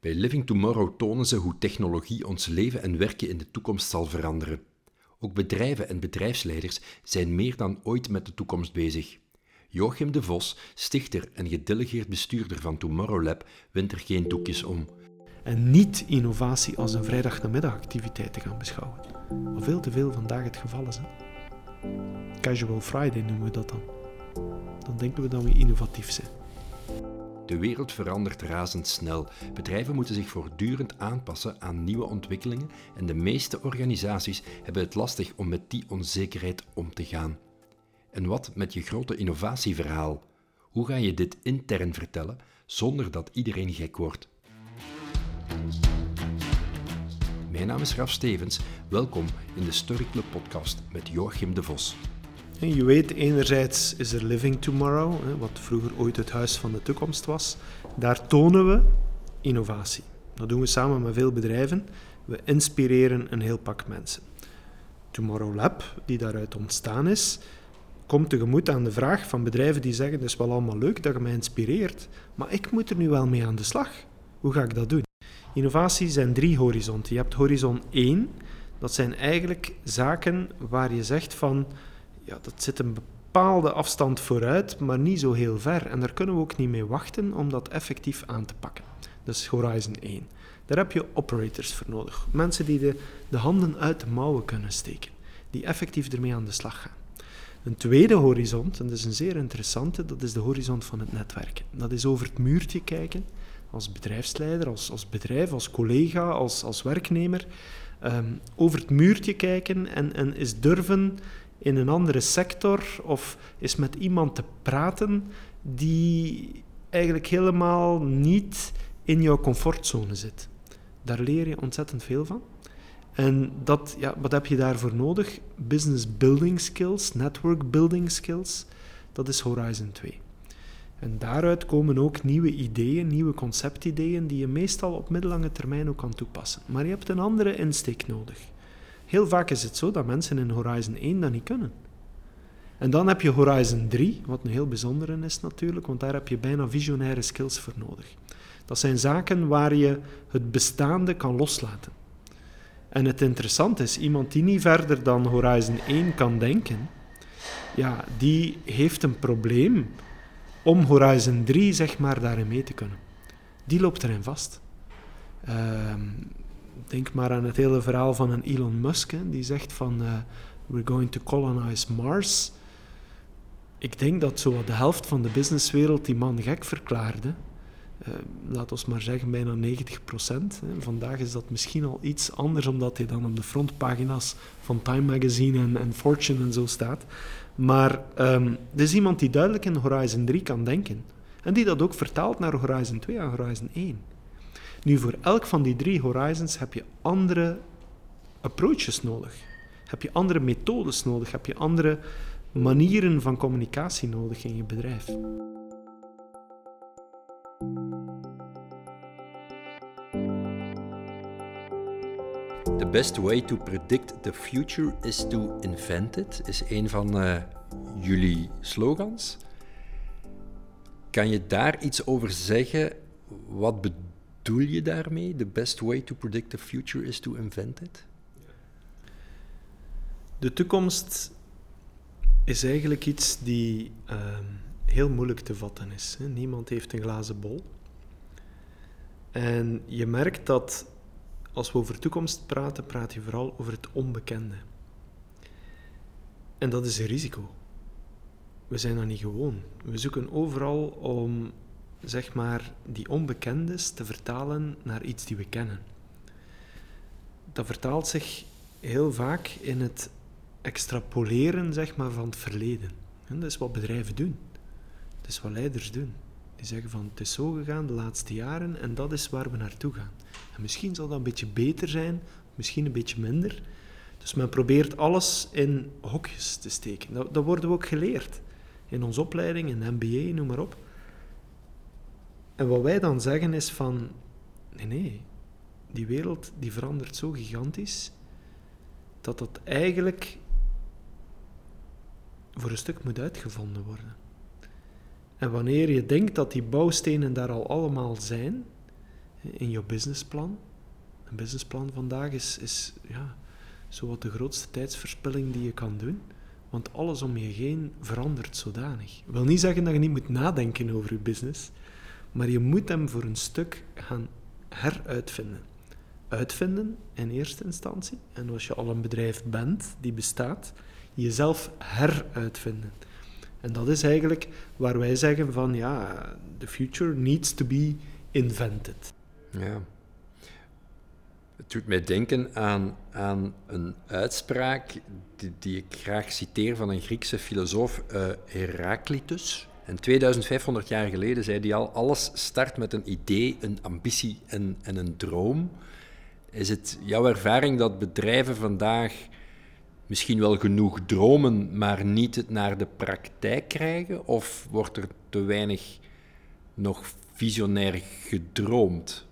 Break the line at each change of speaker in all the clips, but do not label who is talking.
Bij Living Tomorrow tonen ze hoe technologie ons leven en werken in de toekomst zal veranderen. Ook bedrijven en bedrijfsleiders zijn meer dan ooit met de toekomst bezig. Joachim de Vos, stichter en gedelegeerd bestuurder van Tomorrow Lab, wint er geen doekjes om.
En niet innovatie als een vrijdagmiddagactiviteit te gaan beschouwen. Wat veel te veel vandaag het geval is. Hè? Casual Friday noemen we dat dan. Dan denken we dat we innovatief zijn.
De wereld verandert razendsnel. Bedrijven moeten zich voortdurend aanpassen aan nieuwe ontwikkelingen en de meeste organisaties hebben het lastig om met die onzekerheid om te gaan. En wat met je grote innovatieverhaal? Hoe ga je dit intern vertellen zonder dat iedereen gek wordt? Mijn naam is Raf Stevens. Welkom in de Story Club podcast met Joachim de Vos.
Je weet, enerzijds is er Living Tomorrow, wat vroeger ooit het huis van de toekomst was. Daar tonen we innovatie. Dat doen we samen met veel bedrijven. We inspireren een heel pak mensen. Tomorrow Lab, die daaruit ontstaan is, komt tegemoet aan de vraag van bedrijven die zeggen: Het is wel allemaal leuk dat je mij inspireert, maar ik moet er nu wel mee aan de slag. Hoe ga ik dat doen? Innovatie zijn drie horizonten. Je hebt horizon 1, dat zijn eigenlijk zaken waar je zegt van ja, dat zit een bepaalde afstand vooruit, maar niet zo heel ver. En daar kunnen we ook niet mee wachten om dat effectief aan te pakken. Is Horizon 1. Daar heb je operators voor nodig. Mensen die de, de handen uit de mouwen kunnen steken. Die effectief ermee aan de slag gaan. Een tweede horizon, en dat is een zeer interessante, dat is de horizon van het netwerken. Dat is over het muurtje kijken, als bedrijfsleider, als, als bedrijf, als collega, als, als werknemer. Um, over het muurtje kijken en, en is durven in een andere sector of is met iemand te praten die eigenlijk helemaal niet in jouw comfortzone zit. Daar leer je ontzettend veel van. En dat, ja, wat heb je daarvoor nodig? Business building skills, network building skills. Dat is Horizon 2. En daaruit komen ook nieuwe ideeën, nieuwe conceptideeën, die je meestal op middellange termijn ook kan toepassen. Maar je hebt een andere insteek nodig. Heel vaak is het zo dat mensen in Horizon 1 dat niet kunnen. En dan heb je Horizon 3, wat een heel bijzondere is natuurlijk, want daar heb je bijna visionaire skills voor nodig. Dat zijn zaken waar je het bestaande kan loslaten. En het interessante is, iemand die niet verder dan Horizon 1 kan denken, ja, die heeft een probleem om Horizon 3 zeg maar daarin mee te kunnen. Die loopt erin vast. Uh, denk maar aan het hele verhaal van een Elon Musk, die zegt van uh, we're going to colonize Mars. Ik denk dat zo de helft van de businesswereld die man gek verklaarde. Uh, laat ons maar zeggen, bijna 90 procent. Vandaag is dat misschien al iets anders, omdat hij dan op de frontpagina's van Time Magazine en, en Fortune en zo staat. Maar um, er is iemand die duidelijk in Horizon 3 kan denken. En die dat ook vertaalt naar Horizon 2 en Horizon 1. Nu, voor elk van die drie horizons heb je andere approaches nodig. Heb je andere methodes nodig, heb je andere manieren van communicatie nodig in je bedrijf.
The best way to predict the future is to invent it, is een van uh, jullie slogans. Kan je daar iets over zeggen? Wat bedoel bedoel je daarmee? The best way to predict the future is to invent it?
De toekomst is eigenlijk iets die uh, heel moeilijk te vatten is. Hè. Niemand heeft een glazen bol. En je merkt dat als we over toekomst praten, praat je vooral over het onbekende. En dat is een risico. We zijn dat niet gewoon. We zoeken overal om zeg maar, die onbekendes te vertalen naar iets die we kennen. Dat vertaalt zich heel vaak in het extrapoleren zeg maar, van het verleden. En dat is wat bedrijven doen. Dat is wat leiders doen. Die zeggen van het is zo gegaan de laatste jaren en dat is waar we naartoe gaan. En misschien zal dat een beetje beter zijn, misschien een beetje minder. Dus men probeert alles in hokjes te steken. Dat, dat worden we ook geleerd. In onze opleiding, in de MBA, noem maar op. En wat wij dan zeggen is van, nee, nee, die wereld die verandert zo gigantisch, dat dat eigenlijk voor een stuk moet uitgevonden worden. En wanneer je denkt dat die bouwstenen daar al allemaal zijn, in je businessplan. Een businessplan vandaag is, is ja, zowat de grootste tijdsverspilling die je kan doen. Want alles om je heen verandert zodanig. Ik wil niet zeggen dat je niet moet nadenken over je business, maar je moet hem voor een stuk gaan heruitvinden. Uitvinden in eerste instantie, en als je al een bedrijf bent die bestaat, jezelf heruitvinden. En dat is eigenlijk waar wij zeggen van ja, the future needs to be invented.
Ja. Het doet mij denken aan, aan een uitspraak die, die ik graag citeer van een Griekse filosoof, uh, Heraclitus. En 2500 jaar geleden zei hij al, alles start met een idee, een ambitie en, en een droom. Is het jouw ervaring dat bedrijven vandaag misschien wel genoeg dromen, maar niet het naar de praktijk krijgen? Of wordt er te weinig nog visionair gedroomd?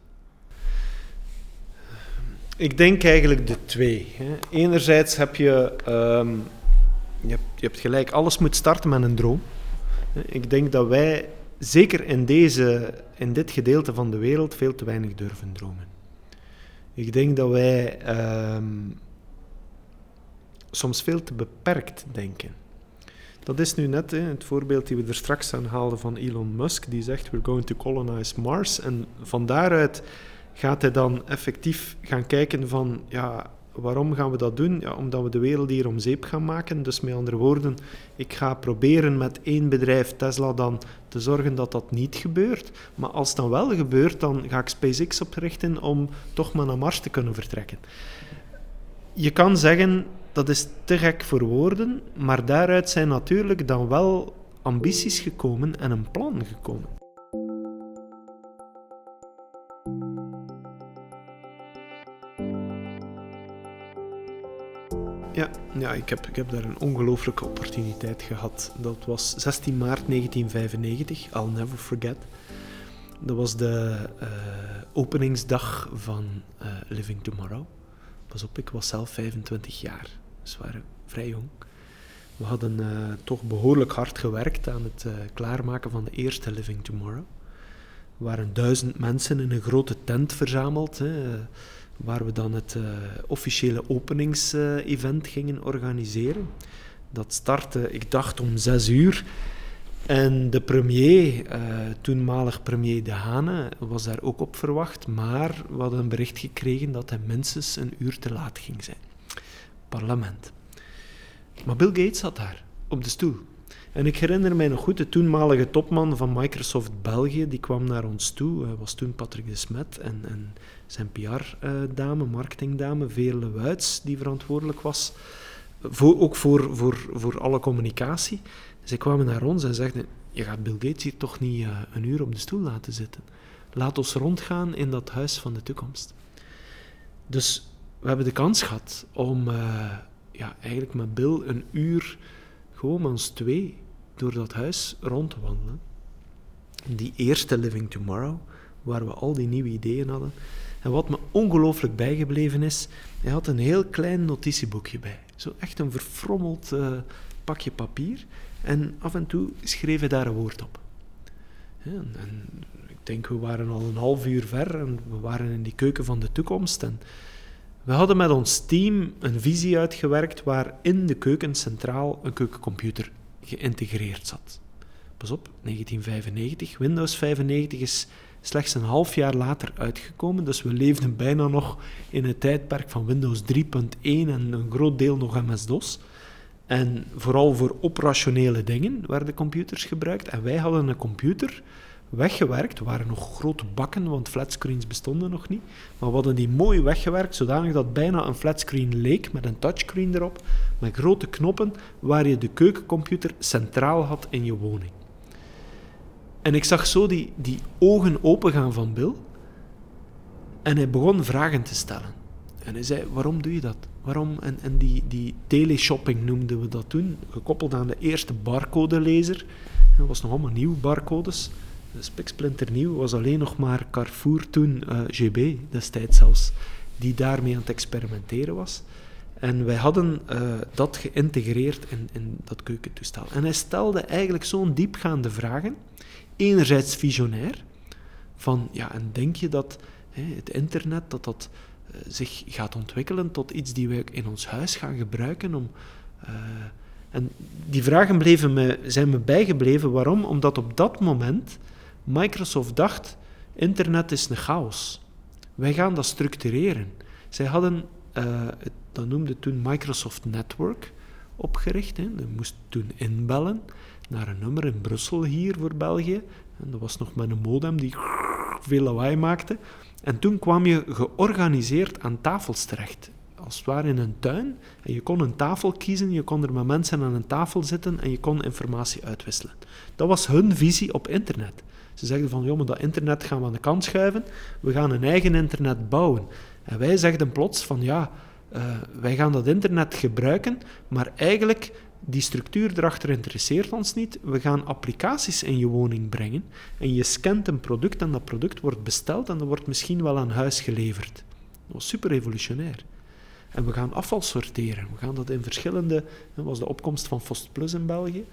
Ik denk eigenlijk de twee. Enerzijds heb je, um, je, je hebt gelijk, alles moet starten met een droom. Ik denk dat wij, zeker in, deze, in dit gedeelte van de wereld, veel te weinig durven dromen. Ik denk dat wij um, soms veel te beperkt denken. Dat is nu net hè, het voorbeeld die we er straks aan haalden van Elon Musk, die zegt: We're going to colonize Mars. En van daaruit gaat hij dan effectief gaan kijken van, ja, waarom gaan we dat doen? Ja, omdat we de wereld hier om zeep gaan maken. Dus met andere woorden, ik ga proberen met één bedrijf, Tesla, dan te zorgen dat dat niet gebeurt. Maar als het dan wel gebeurt, dan ga ik SpaceX oprichten om toch maar naar Mars te kunnen vertrekken. Je kan zeggen, dat is te gek voor woorden, maar daaruit zijn natuurlijk dan wel ambities gekomen en een plan gekomen. Ja, ja ik, heb, ik heb daar een ongelooflijke opportuniteit gehad. Dat was 16 maart 1995, I'll never forget. Dat was de uh, openingsdag van uh, Living Tomorrow. Pas op, ik was zelf 25 jaar, dus waren vrij jong. We hadden uh, toch behoorlijk hard gewerkt aan het klaarmaken van de eerste Living Tomorrow. Er waren duizend mensen in een grote tent verzameld. Hè waar we dan het uh, officiële openingsevent gingen organiseren. Dat startte, ik dacht, om zes uur. En de premier, uh, toenmalig premier De Hane, was daar ook op verwacht, maar we hadden een bericht gekregen dat hij minstens een uur te laat ging zijn. Parlement. Maar Bill Gates zat daar, op de stoel. En ik herinner mij nog goed, de toenmalige topman van Microsoft België, die kwam naar ons toe, was toen Patrick de Smet, en, en zijn PR-dame, marketingdame, Veerle Wuits, die verantwoordelijk was, voor, ook voor, voor, voor alle communicatie. Zij kwamen naar ons en zeiden, je gaat Bill Gates hier toch niet uh, een uur op de stoel laten zitten. Laat ons rondgaan in dat huis van de toekomst. Dus we hebben de kans gehad om uh, ja, eigenlijk met Bill een uur, gewoon met ons twee, door dat huis rond te wandelen. Die eerste Living Tomorrow, waar we al die nieuwe ideeën hadden. En wat me ongelooflijk bijgebleven is, hij had een heel klein notitieboekje bij. Zo echt een verfrommeld uh, pakje papier. En af en toe schreef hij daar een woord op. en, ik denk, we waren al een half uur ver en we waren in die keuken van de toekomst. En we hadden met ons team een visie uitgewerkt waar in de keuken centraal een keukencomputer geïntegreerd zat. Pas op, 1995, Windows 95 is slechts een half jaar later uitgekomen. Dus we leefden bijna nog in het tijdperk van Windows 3.1 en een groot deel nog MS-DOS. En vooral voor operationele dingen werden computers gebruikt. En wij hadden een computer weggewerkt. Er waren nog grote bakken, want flatscreens bestonden nog niet. Maar we hadden die mooi weggewerkt, zodanig dat bijna een flatscreen leek, met een touchscreen erop, met grote knoppen, waar je de keukencomputer centraal had in je woning. En ik zag zo die, die ogen opengaan van Bill. En hij begon vragen te stellen. En hij zei, waarom doe je dat? Waarom? En, en die, die teleshopping noemden we dat toen, gekoppeld aan de eerste barcodelezer. Dat was nog allemaal nieuw, barcodes. Spiksplinter nieuw, was alleen nog maar Carrefour toen, eh, GB destijds zelfs, die daarmee aan het experimenteren was. En wij hadden uh, dat geïntegreerd in, in dat keukentoestel. En hij stelde eigenlijk zo'n diepgaande vragen enerzijds visionair, van ja, en denk je dat het internet, dat dat eh, zich gaat ontwikkelen tot iets die wij in ons huis gaan gebruiken om... En die vragen bleven me, zijn me bijgebleven. Waarom? Omdat op dat moment Microsoft dacht, internet is een chaos. Wij gaan dat structureren. Zij hadden, uh, dat noemde toen Microsoft Network opgericht. Hè. Je moest toen inbellen naar een nummer in Brussel hier voor België. En dat was nog met een modem die veel lawaai maakte. En toen kwam je georganiseerd aan tafels terecht. Als het ware in een tuin. En je kon een tafel kiezen, je kon er met mensen aan een tafel zitten en je kon informatie uitwisselen. Dat was hun visie op internet. Ze zeggen van, joh, maar dat internet gaan we aan de kant schuiven. We gaan een eigen internet bouwen. En wij zegden plots van, ja, uh, wij gaan dat internet gebruiken, maar eigenlijk die structuur erachter interesseert ons niet. We gaan applicaties in je woning brengen en je scant een product en dat product wordt besteld en dat wordt misschien wel aan huis geleverd. Dat was super revolutionair. En we gaan afval sorteren. We gaan dat in verschillende... Dat was de opkomst van Fost Plus in België.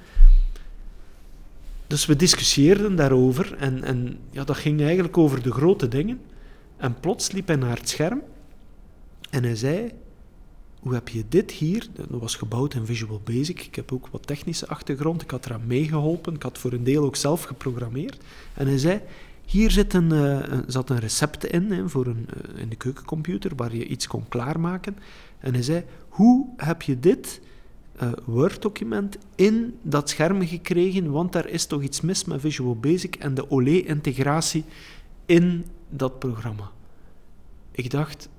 Dus we discussieerden daarover en, en ja, dat ging eigenlijk over de grote dingen. En plots liep hij naar het scherm en hij zei hoe heb je dit hier? Dat was gebouwd in Visual Basic. Ik heb ook wat technische achtergrond. Ik had eraan meegeholpen. Ik had voor een deel ook zelf geprogrammeerd. En hij zei, hier zit een, uh, zat een recept in, voor een, uh, in de keukencomputer, waar je iets kon klaarmaken. En hij zei, hoe heb je dit uh, Word-document in dat scherm gekregen? Want daar is toch iets mis met Visual Basic en de Olé-integratie in dat programma. Ik dacht,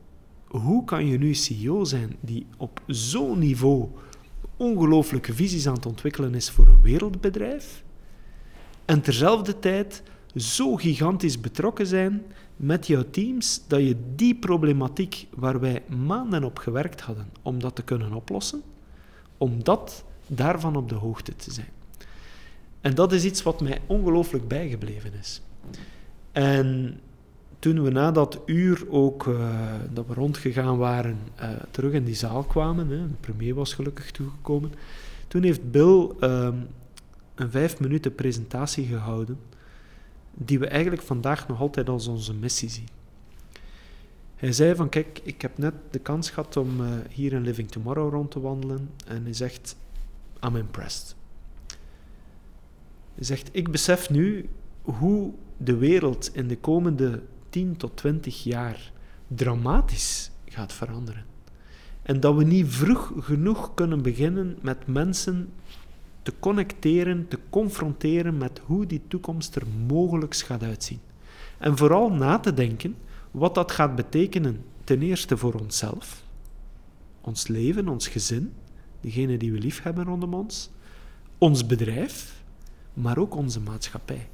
hoe kan je nu CEO zijn die op zo'n niveau ongelooflijke visies aan het ontwikkelen is voor een wereldbedrijf en terzelfde tijd zo gigantisch betrokken zijn met jouw teams dat je die problematiek waar wij maanden op gewerkt hadden om dat te kunnen oplossen, om dat daarvan op de hoogte te zijn. En dat is iets wat mij ongelooflijk bijgebleven is. En toen we na dat uur ook, uh, dat we rondgegaan waren, uh, terug in die zaal kwamen, hè, de premier was gelukkig toegekomen, toen heeft Bill uh, een vijf minuten presentatie gehouden, die we eigenlijk vandaag nog altijd als onze missie zien. Hij zei van, kijk, ik heb net de kans gehad om uh, hier in Living Tomorrow rond te wandelen, en hij zegt, I'm impressed. Hij zegt, ik besef nu hoe de wereld in de komende 10 tot 20 jaar dramatisch gaat veranderen. En dat we niet vroeg genoeg kunnen beginnen met mensen te connecteren, te confronteren met hoe die toekomst er mogelijk gaat uitzien. En vooral na te denken wat dat gaat betekenen, ten eerste voor onszelf, ons leven, ons gezin, degene die we lief hebben rondom ons, ons bedrijf, maar ook onze maatschappij.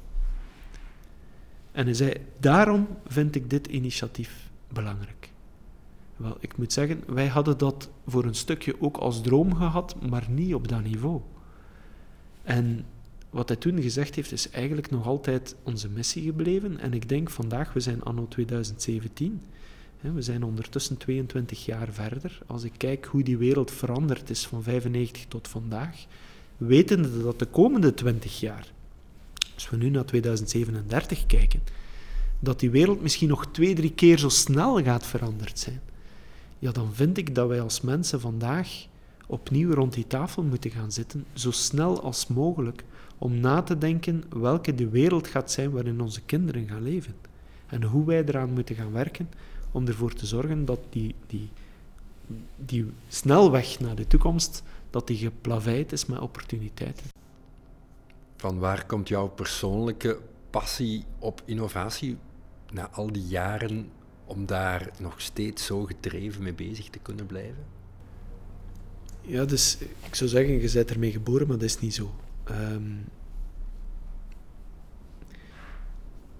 En hij zei, daarom vind ik dit initiatief belangrijk. Wel, ik moet zeggen, wij hadden dat voor een stukje ook als droom gehad, maar niet op dat niveau. En wat hij toen gezegd heeft, is eigenlijk nog altijd onze missie gebleven. En ik denk vandaag, we zijn anno 2017, hè, we zijn ondertussen 22 jaar verder. Als ik kijk hoe die wereld veranderd is van 95 tot vandaag, wetende dat de komende 20 jaar als we nu naar 2037 kijken, dat die wereld misschien nog twee, drie keer zo snel gaat veranderd zijn, ja, dan vind ik dat wij als mensen vandaag opnieuw rond die tafel moeten gaan zitten, zo snel als mogelijk, om na te denken welke de wereld gaat zijn waarin onze kinderen gaan leven. En hoe wij eraan moeten gaan werken om ervoor te zorgen dat die, die, die snelweg naar de toekomst, dat die geplaveid is met opportuniteiten.
Van waar komt jouw persoonlijke passie op innovatie na al die jaren om daar nog steeds zo gedreven mee bezig te kunnen blijven?
Ja, dus ik zou zeggen, je bent ermee geboren, maar dat is niet zo. Um,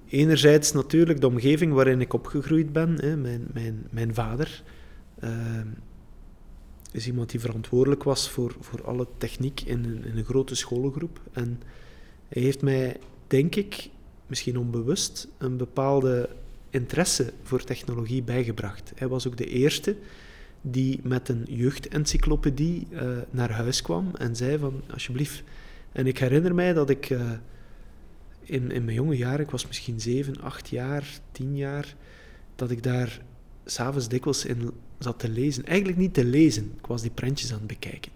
enerzijds natuurlijk de omgeving waarin ik opgegroeid ben. Hè. Mijn, mijn, mijn vader uh, is iemand die verantwoordelijk was voor, voor alle techniek in een, in een grote scholengroep. En hij heeft mij, denk ik, misschien onbewust, een bepaalde interesse voor technologie bijgebracht. Hij was ook de eerste die met een jeugdencyclopedie uh, naar huis kwam en zei van, alsjeblieft... En ik herinner mij dat ik uh, in, in mijn jonge jaren, ik was misschien zeven, acht jaar, tien jaar, dat ik daar s'avonds dikwijls in zat te lezen. Eigenlijk niet te lezen, ik was die prentjes aan het bekijken.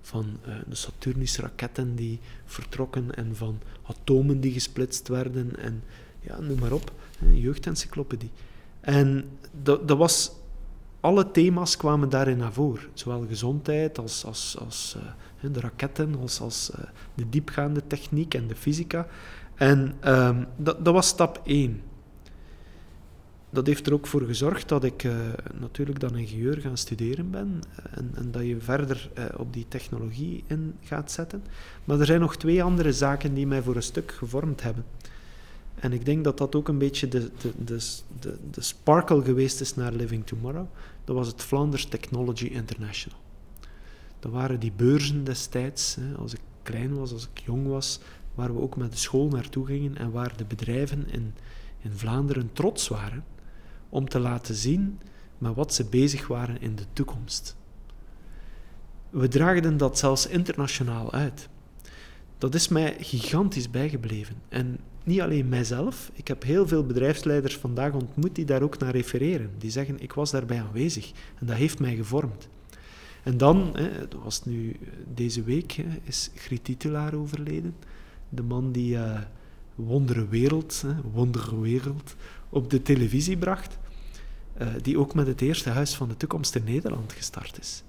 Van uh, de Saturnus-raketten die vertrokken en van atomen die gesplitst werden en ja, noem maar op, een jeugdencyclopedie. En dat, dat was, alle thema's kwamen daarin naar voren. Zowel gezondheid als, als, als uh, de raketten, als, uh, de diepgaande techniek en de fysica. En um, dat, dat was stap één dat heeft er ook voor gezorgd dat ik uh, natuurlijk dan ingenieur gaan studeren ben en, en dat je verder op die technologie in gaat zetten. Maar er zijn nog twee andere zaken die mij voor een stuk gevormd hebben. En ik denk dat dat ook een beetje de, de, de, de, de sparkle geweest is naar Living Tomorrow. Dat was het Flanders Technology International. Dat waren die beurzen destijds, hè, als ik klein was, als ik jong was, waar we ook met de school naartoe gingen en waar de bedrijven in, in Vlaanderen trots waren om te laten zien met wat ze bezig waren in de toekomst. We draagden dat zelfs internationaal uit. Dat is mij gigantisch bijgebleven. En niet alleen mijzelf, ik heb heel veel bedrijfsleiders vandaag ontmoet die daar ook naar refereren. Die zeggen, ik was daarbij aanwezig en dat heeft mij gevormd. En dan, hè, dat was nu deze week, hè, is Griet Titulaar overleden. De man die uh, Wondere Wereld, hè, Wondere Wereld, op de televisie bracht. Uh, die ook met het eerste Huis van de Toekomst in Nederland gestart is.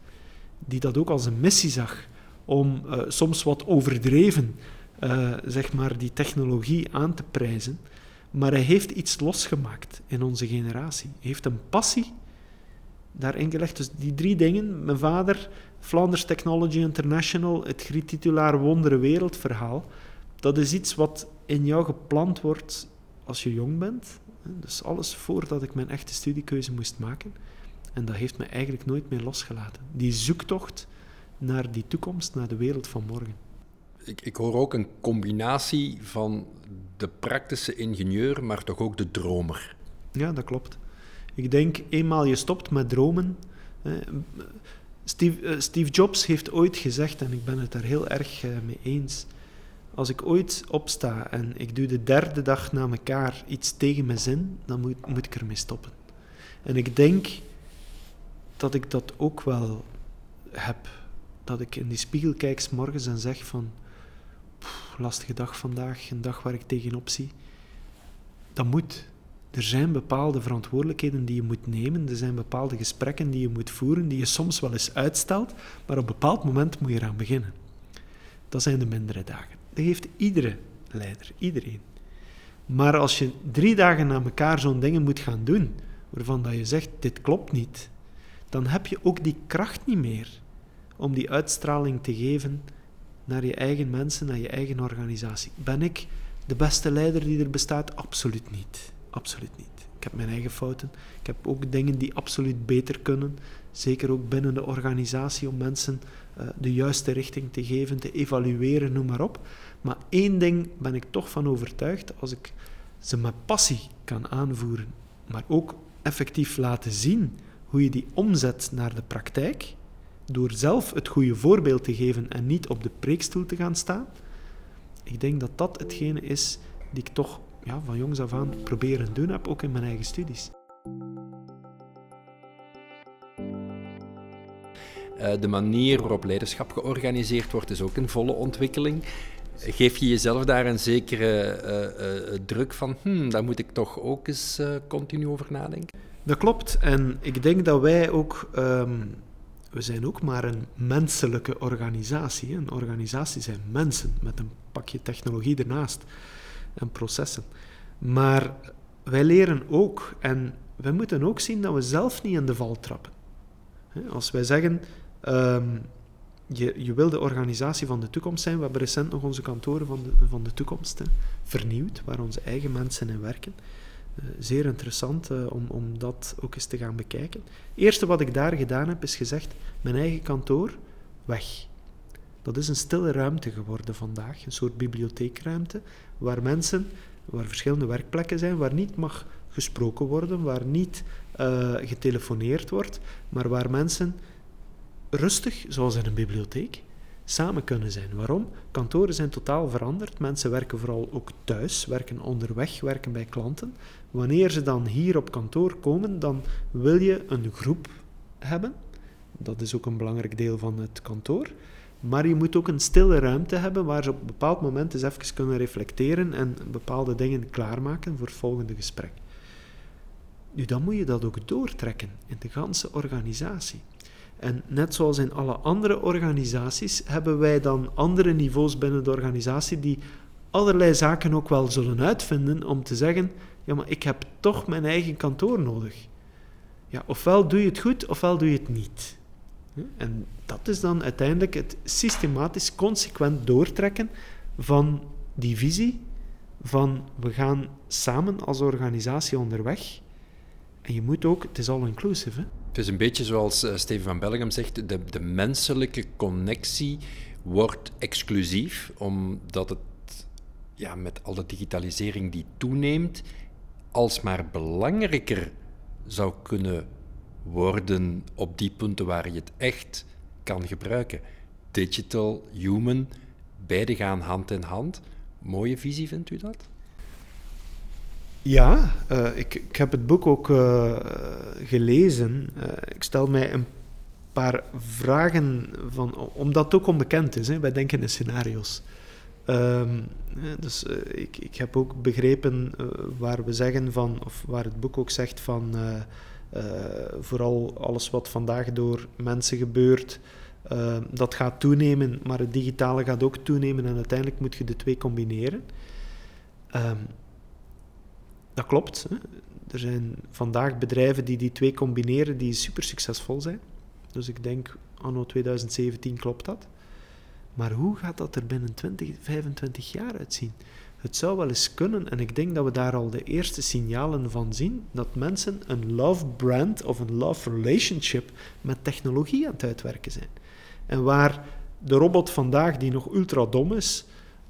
Die dat ook als een missie zag om soms wat overdreven zeg maar die technologie aan te prijzen. Maar hij heeft iets losgemaakt in onze generatie. Hij heeft een passie daarin gelegd. Dus die drie dingen, mijn vader, Flanders Technology International, het Griet-titulaar Wondere Wereld verhaal, dat is iets wat in jou geplant wordt als je jong bent. Dus alles voordat ik mijn echte studiekeuze moest maken. En dat heeft me eigenlijk nooit meer losgelaten. Die zoektocht naar die toekomst, naar de wereld van morgen.
Ik, ik hoor ook een combinatie van de praktische ingenieur, maar toch ook de dromer.
Ja, dat klopt. Ik denk, eenmaal je stopt met dromen. Steve, Steve Jobs heeft ooit gezegd, en ik ben het daar heel erg eh, mee eens als ik ooit opsta en ik doe de derde dag na elkaar iets tegen mijn zin, dan moet, moet ik ermee stoppen. En ik denk dat ik dat ook wel heb. Dat ik in die spiegel kijk morgens en zeg van, lastige dag vandaag, een dag waar ik tegenop zie. Dat moet. Er zijn bepaalde verantwoordelijkheden die je moet nemen, er zijn bepaalde gesprekken die je moet voeren, die je soms wel eens uitstelt, maar op een bepaald moment moet je eraan beginnen. Dat zijn de mindere dagen. Dat heeft iedere leider, iedereen. Maar als je drie dagen na elkaar zo'n dingen moet gaan doen, waarvan dat je zegt, dit klopt niet, dan heb je ook die kracht niet meer om die uitstraling te geven naar je eigen mensen, naar je eigen organisatie. Ben ik de beste leider die er bestaat? Absoluut niet. Absoluut niet. Ik heb mijn eigen fouten. Ik heb ook dingen die absoluut beter kunnen. Zeker ook binnen de organisatie om mensen uh, de juiste richting te geven, te evalueren, noem maar op. Maar één ding ben ik toch van overtuigd, als ik ze met passie kan aanvoeren, maar ook effectief laten zien hoe je die omzet naar de praktijk, door zelf het goede voorbeeld te geven en niet op de preekstoel te gaan staan. Ik denk dat dat hetgene is die ik toch ja, van jongs af aan proberen doen heb, ook in mijn eigen studies.
Eh, de manier waarop leiderschap georganiseerd wordt is ook een volle ontwikkeling. Geef je jezelf daar een zekere uh, uh, druk van, hmm, daar moet ik toch ook eens continu over nadenken?
Dat klopt. En ik denk dat wij ook, um, we zijn ook maar een menselijke organisatie. Een organisatie zijn mensen met een pakje technologie ernaast en processen. Maar wij leren ook en wij moeten ook zien dat we zelf niet in de val trappen. Als wij zeggen, um, je, je wil de organisatie van de toekomst zijn. We hebben recent nog onze kantoren van de, van de toekomst hè, vernieuwd, waar onze eigen mensen in werken. Uh, zeer interessant uh, om, om dat ook eens te gaan bekijken. Het eerste wat ik daar gedaan heb, is gezegd, mijn eigen kantoor, weg. Dat is een stille ruimte geworden vandaag, een soort bibliotheekruimte, waar mensen, waar verschillende werkplekken zijn, waar niet mag gesproken worden, waar niet uh, getelefoneerd wordt, maar waar mensen rustig, zoals in een bibliotheek, samen kunnen zijn. Waarom? Kantoren zijn totaal veranderd. Mensen werken vooral ook thuis, werken onderweg, werken bij klanten. Wanneer ze dan hier op kantoor komen, dan wil je een groep hebben. Dat is ook een belangrijk deel van het kantoor. Maar je moet ook een stille ruimte hebben waar ze op een bepaald moment eens even kunnen reflecteren en bepaalde dingen klaarmaken voor het volgende gesprek. Nu, dan moet je dat ook doortrekken in de ganse organisatie. En net zoals in alle andere organisaties hebben wij dan andere niveaus binnen de organisatie die allerlei zaken ook wel zullen uitvinden om te zeggen, ja, maar ik heb toch mijn eigen kantoor nodig. Ja, ofwel doe je het goed, ofwel doe je het niet. En dat is dan uiteindelijk het systematisch, consequent doortrekken van die visie van we gaan samen als organisatie onderweg. En je moet ook, het is all inclusive. Hè?
Het is een beetje zoals uh, Steven van Bellegem zegt, de, de menselijke connectie wordt exclusief, omdat het ja, met al de digitalisering die toeneemt, alsmaar belangrijker zou kunnen worden op die punten waar je het echt kan gebruiken. Digital, human, beide gaan hand in hand. Mooie visie, vindt u dat?
Ja, uh, ik, ik, heb het boek ook uh, gelezen. Uh, ik stel mij een paar vragen van, omdat het ook onbekend is. Hè. Wij denken in scenario's. Um, dus ik, ik heb ook begrepen waar we zeggen van, of waar het boek ook zegt van uh, vooral alles wat vandaag door mensen gebeurt, uh, dat gaat toenemen, maar het digitale gaat ook toenemen en uiteindelijk moet je de twee combineren. Um, dat klopt. Hè. Er zijn vandaag bedrijven die die twee combineren die super succesvol zijn. Dus ik denk, anno 2017 klopt dat. Maar hoe gaat dat er binnen 20, 25 jaar uitzien? Het zou wel eens kunnen, en ik denk dat we daar al de eerste signalen van zien, dat mensen een love brand of een love relationship met technologie aan het uitwerken zijn. En waar de robot vandaag, die nog ultra dom is,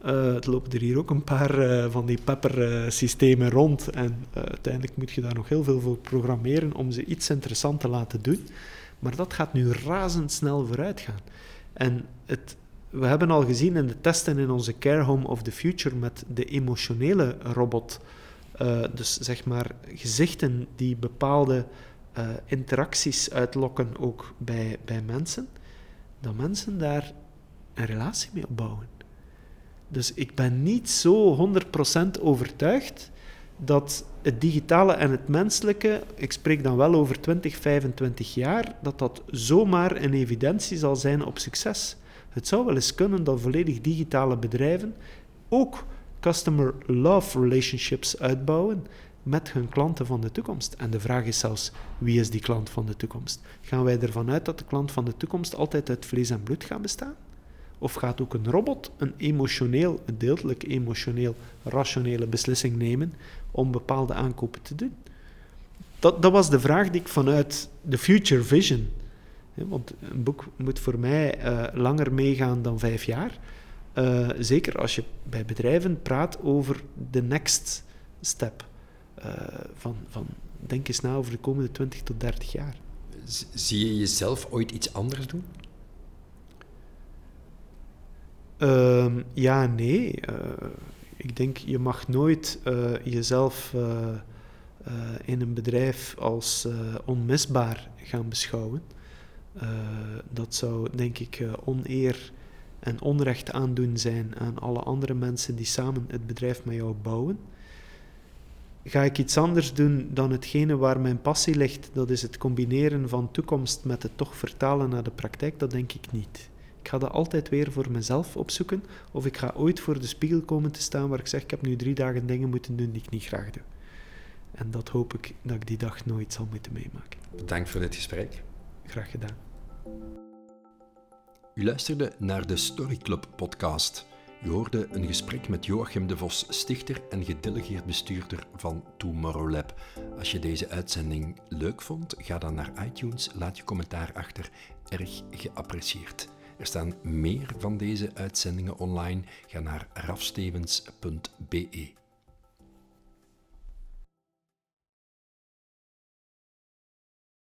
uh, het lopen er hier ook een paar uh, van die pepper-systemen uh, rond. En uiteindelijk moet je daar nog heel veel voor programmeren om ze iets interessant te laten doen. Maar dat gaat nu razendsnel vooruit gaan. En het we hebben al gezien in de testen in onze Care Home of the Future met de emotionele robot, uh, dus zeg maar gezichten die bepaalde uh, interacties uitlokken ook bij, bij mensen, dat mensen daar een relatie mee opbouwen. Dus ik ben niet zo 100% overtuigd dat het digitale en het menselijke, ik spreek dan wel over 20, 25 jaar, dat dat zomaar een evidentie zal zijn op succes. Het zou wel eens kunnen dat volledig digitale bedrijven ook customer love relationships uitbouwen met hun klanten van de toekomst. En de vraag is zelfs, wie is die klant van de toekomst? Gaan wij ervan uit dat de klant van de toekomst altijd uit vlees en bloed gaat bestaan? Of gaat ook een robot een emotioneel, een deeltelijk emotioneel, rationele beslissing nemen om bepaalde aankopen te doen? Dat, dat was de vraag die ik vanuit de Future Vision want een boek moet voor mij uh, langer meegaan dan vijf jaar. Uh, zeker als je bij bedrijven praat over de next step. Uh, van, van denk eens na over de komende 20 tot 30 jaar.
Zie je jezelf ooit iets anders doen?
Uh, ja, nee. ik denk, je mag nooit jezelf in een bedrijf als onmisbaar gaan beschouwen. Uh, dat zou, denk ik, uh, oneer en onrecht aandoen zijn aan alle andere mensen die samen het bedrijf met jou bouwen. Ga ik iets anders doen dan hetgene waar mijn passie ligt? Dat is het combineren van toekomst met het toch vertalen naar de praktijk. Dat denk ik niet. Ik ga dat altijd weer voor mezelf opzoeken. Of ik ga ooit voor de spiegel komen te staan waar ik zeg: Ik heb nu drie dagen dingen moeten doen die ik niet graag doe. En dat hoop ik dat ik die dag nooit zal moeten meemaken.
Bedankt voor dit gesprek.
Graag gedaan.
U luisterde naar de Story Club podcast. U hoorde een gesprek met Joachim de Vos, stichter en gedelegeerd bestuurder van Tomorrow Als je deze uitzending leuk vond, ga dan naar iTunes, laat je commentaar achter. Erg geapprecieerd. Er staan meer van deze uitzendingen online. Ga naar rafstevens.be.